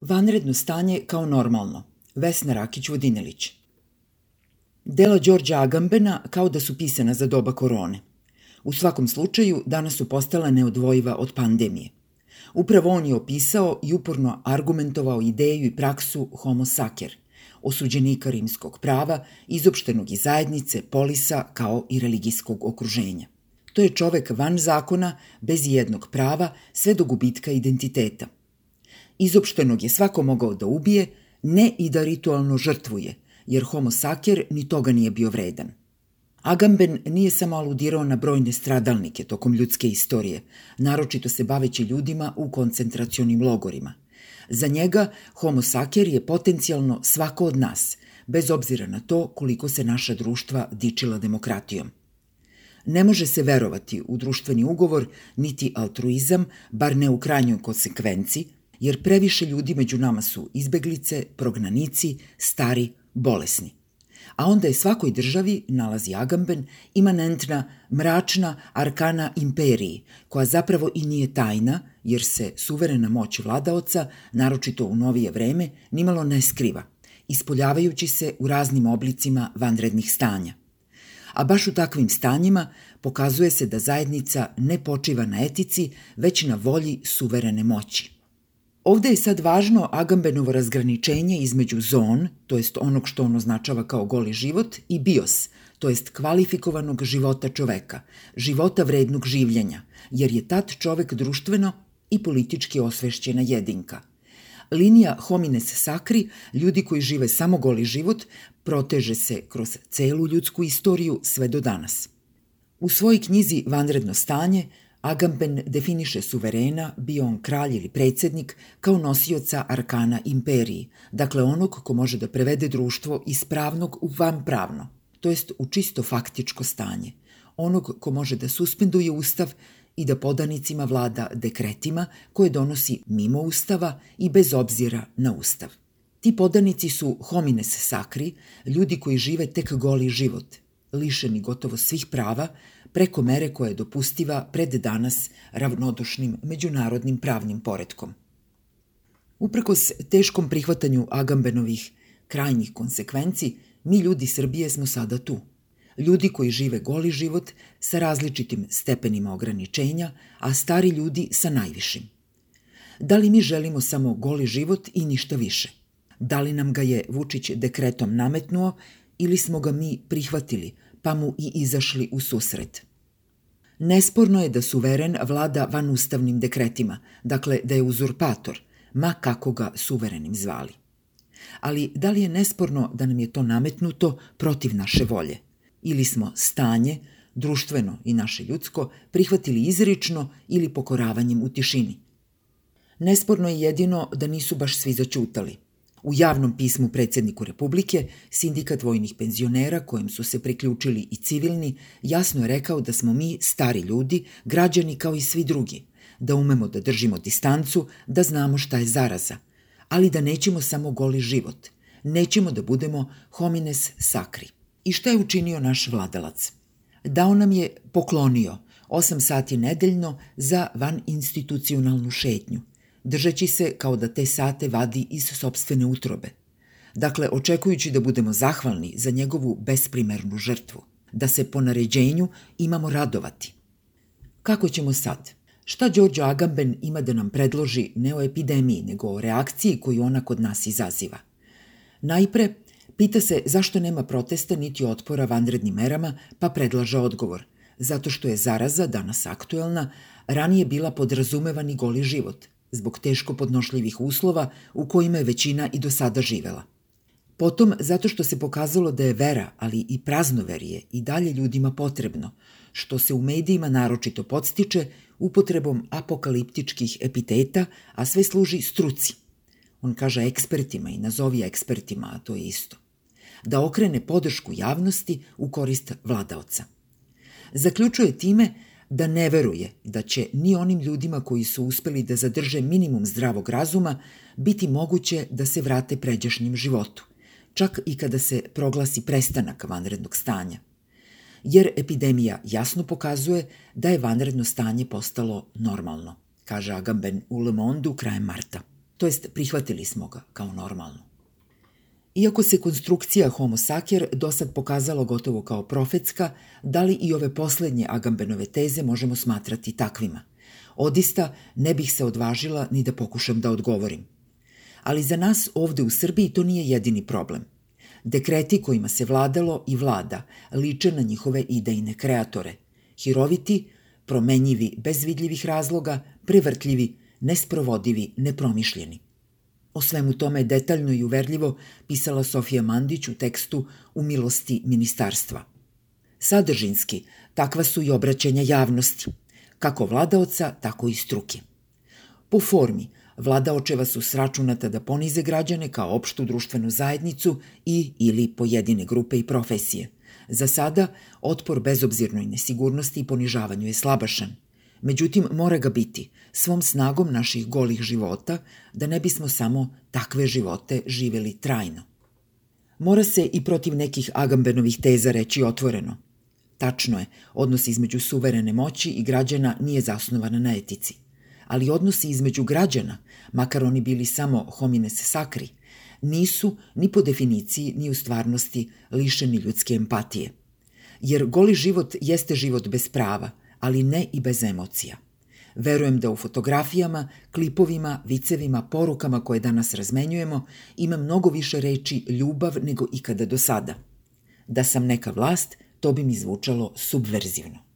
Vanredno stanje kao normalno. Vesna Rakić-Vodinelić. Dela Đorđa Agambena kao da su pisana za doba korone. U svakom slučaju, danas su postala neodvojiva od pandemije. Upravo on je opisao i uporno argumentovao ideju i praksu homo sacer, osuđenika rimskog prava, izopštenog iz zajednice, polisa kao i religijskog okruženja. To je čovek van zakona, bez jednog prava, sve do gubitka identiteta – Izopštenog je svako mogao da ubije, ne i da ritualno žrtvuje, jer homo saker ni toga nije bio vredan. Agamben nije samo aludirao na brojne stradalnike tokom ljudske istorije, naročito se baveći ljudima u koncentracionim logorima. Za njega homo saker je potencijalno svako od nas, bez obzira na to koliko se naša društva dičila demokratijom. Ne može se verovati u društveni ugovor niti altruizam, bar ne u krajnjoj konsekvenci, jer previše ljudi među nama su izbeglice, prognanici, stari, bolesni. A onda je svakoj državi, nalazi Agamben, imanentna, mračna arkana imperiji, koja zapravo i nije tajna, jer se suverena moć vladaoca, naročito u novije vreme, nimalo ne skriva, ispoljavajući se u raznim oblicima vanrednih stanja. A baš u takvim stanjima pokazuje se da zajednica ne počiva na etici, već na volji suverene moći – Ovde je sad važno Agambenovo razgraničenje između zon, to jest onog što on označava kao goli život, i bios, to jest kvalifikovanog života čoveka, života vrednog življenja, jer je tad čovek društveno i politički osvešćena jedinka. Linija homines sacri, ljudi koji žive samo goli život, proteže se kroz celu ljudsku istoriju sve do danas. U svojoj knjizi Vanredno stanje Agamben definiše suverena, bio on kralj ili predsednik, kao nosioca arkana imperiji, dakle onog ko može da prevede društvo iz pravnog u vanpravno, to jest u čisto faktičko stanje, onog ko može da suspenduje ustav i da podanicima vlada dekretima koje donosi mimo ustava i bez obzira na ustav. Ti podanici su homines sacri, ljudi koji žive tek goli život, lišeni gotovo svih prava, preko mere koja je dopustiva pred danas ravnodušnim međunarodnim pravnim poredkom. Uprkos teškom prihvatanju Agambenovih krajnjih konsekvenci, mi ljudi Srbije smo sada tu. Ljudi koji žive goli život sa različitim stepenima ograničenja, a stari ljudi sa najvišim. Da li mi želimo samo goli život i ništa više? Da li nam ga je Vučić dekretom nametnuo ili smo ga mi prihvatili, pa mu i izašli u susret. Nesporno je da suveren vlada van ustavnim dekretima, dakle da je uzurpator, ma kako ga suverenim zvali. Ali da li je nesporno da nam je to nametnuto protiv naše volje? Ili smo stanje, društveno i naše ljudsko, prihvatili izrično ili pokoravanjem u tišini? Nesporno je jedino da nisu baš svi začutali – U javnom pismu predsedniku Republike, sindikat vojnih penzionera, kojem su se priključili i civilni, jasno je rekao da smo mi, stari ljudi, građani kao i svi drugi, da umemo da držimo distancu, da znamo šta je zaraza, ali da nećemo samo goli život, nećemo da budemo homines sakri. I šta je učinio naš vladalac? Dao nam je poklonio 8 sati nedeljno za van institucionalnu šetnju – držeći se kao da te sate vadi iz sobstvene utrobe. Dakle, očekujući da budemo zahvalni za njegovu besprimernu žrtvu, da se po naređenju imamo radovati. Kako ćemo sad? Šta Đorđo Agamben ima da nam predloži ne o epidemiji, nego o reakciji koju ona kod nas izaziva? Najpre, pita se zašto nema protesta niti otpora vanrednim merama, pa predlaža odgovor – zato što je zaraza, danas aktuelna, ranije bila podrazumevani goli život – zbog teško podnošljivih uslova u kojima je većina i do sada živela. Potom, zato što se pokazalo da je vera, ali i praznoverije i dalje ljudima potrebno, što se u medijima naročito podstiče upotrebom apokaliptičkih epiteta, a sve služi struci. On kaže ekspertima i nazovi ekspertima, a to je isto. Da okrene podršku javnosti u korist vladaoca. Zaključuje time da ne veruje da će ni onim ljudima koji su uspeli da zadrže minimum zdravog razuma biti moguće da se vrate pređašnjem životu, čak i kada se proglasi prestanak vanrednog stanja. Jer epidemija jasno pokazuje da je vanredno stanje postalo normalno, kaže Agamben u Le Monde krajem marta. to jest prihvatili smo ga kao normalno. Iako se konstrukcija Homo sacer dosad pokazalo gotovo kao profetska, da li i ove poslednje Agambenove teze možemo smatrati takvima? Odista ne bih se odvažila ni da pokušam da odgovorim. Ali za nas ovde u Srbiji to nije jedini problem. Dekreti kojima se vladalo i vlada liče na njihove idejne kreatore. Hiroviti, promenjivi bez vidljivih razloga, prevrtljivi, nesprovodivi, nepromišljeni. O svemu tome detaljno i uverljivo pisala Sofija Mandić u tekstu U milosti ministarstva. Sadržinski, takva su i obraćanja javnosti, kako vladaoca, tako i struke. Po formi, vladaočeva su sračunata da ponize građane kao opštu društvenu zajednicu i ili pojedine grupe i profesije. Za sada, otpor bezobzirnoj nesigurnosti i ponižavanju je slabašan – Međutim, mora ga biti svom snagom naših golih života, da ne bismo samo takve živote živeli trajno. Mora se i protiv nekih Agambenovih teza reći otvoreno. Tačno je, odnos između suverene moći i građana nije zasnovan na etici. Ali odnosi između građana, makar oni bili samo homines sakri, nisu ni po definiciji ni u stvarnosti lišeni ljudske empatije. Jer goli život jeste život bez prava – ali ne i bez emocija. Verujem da u fotografijama, klipovima, vicevima, porukama koje danas razmenjujemo ima mnogo više reči ljubav nego ikada do sada. Da sam neka vlast, to bi mi zvučalo subverzivno.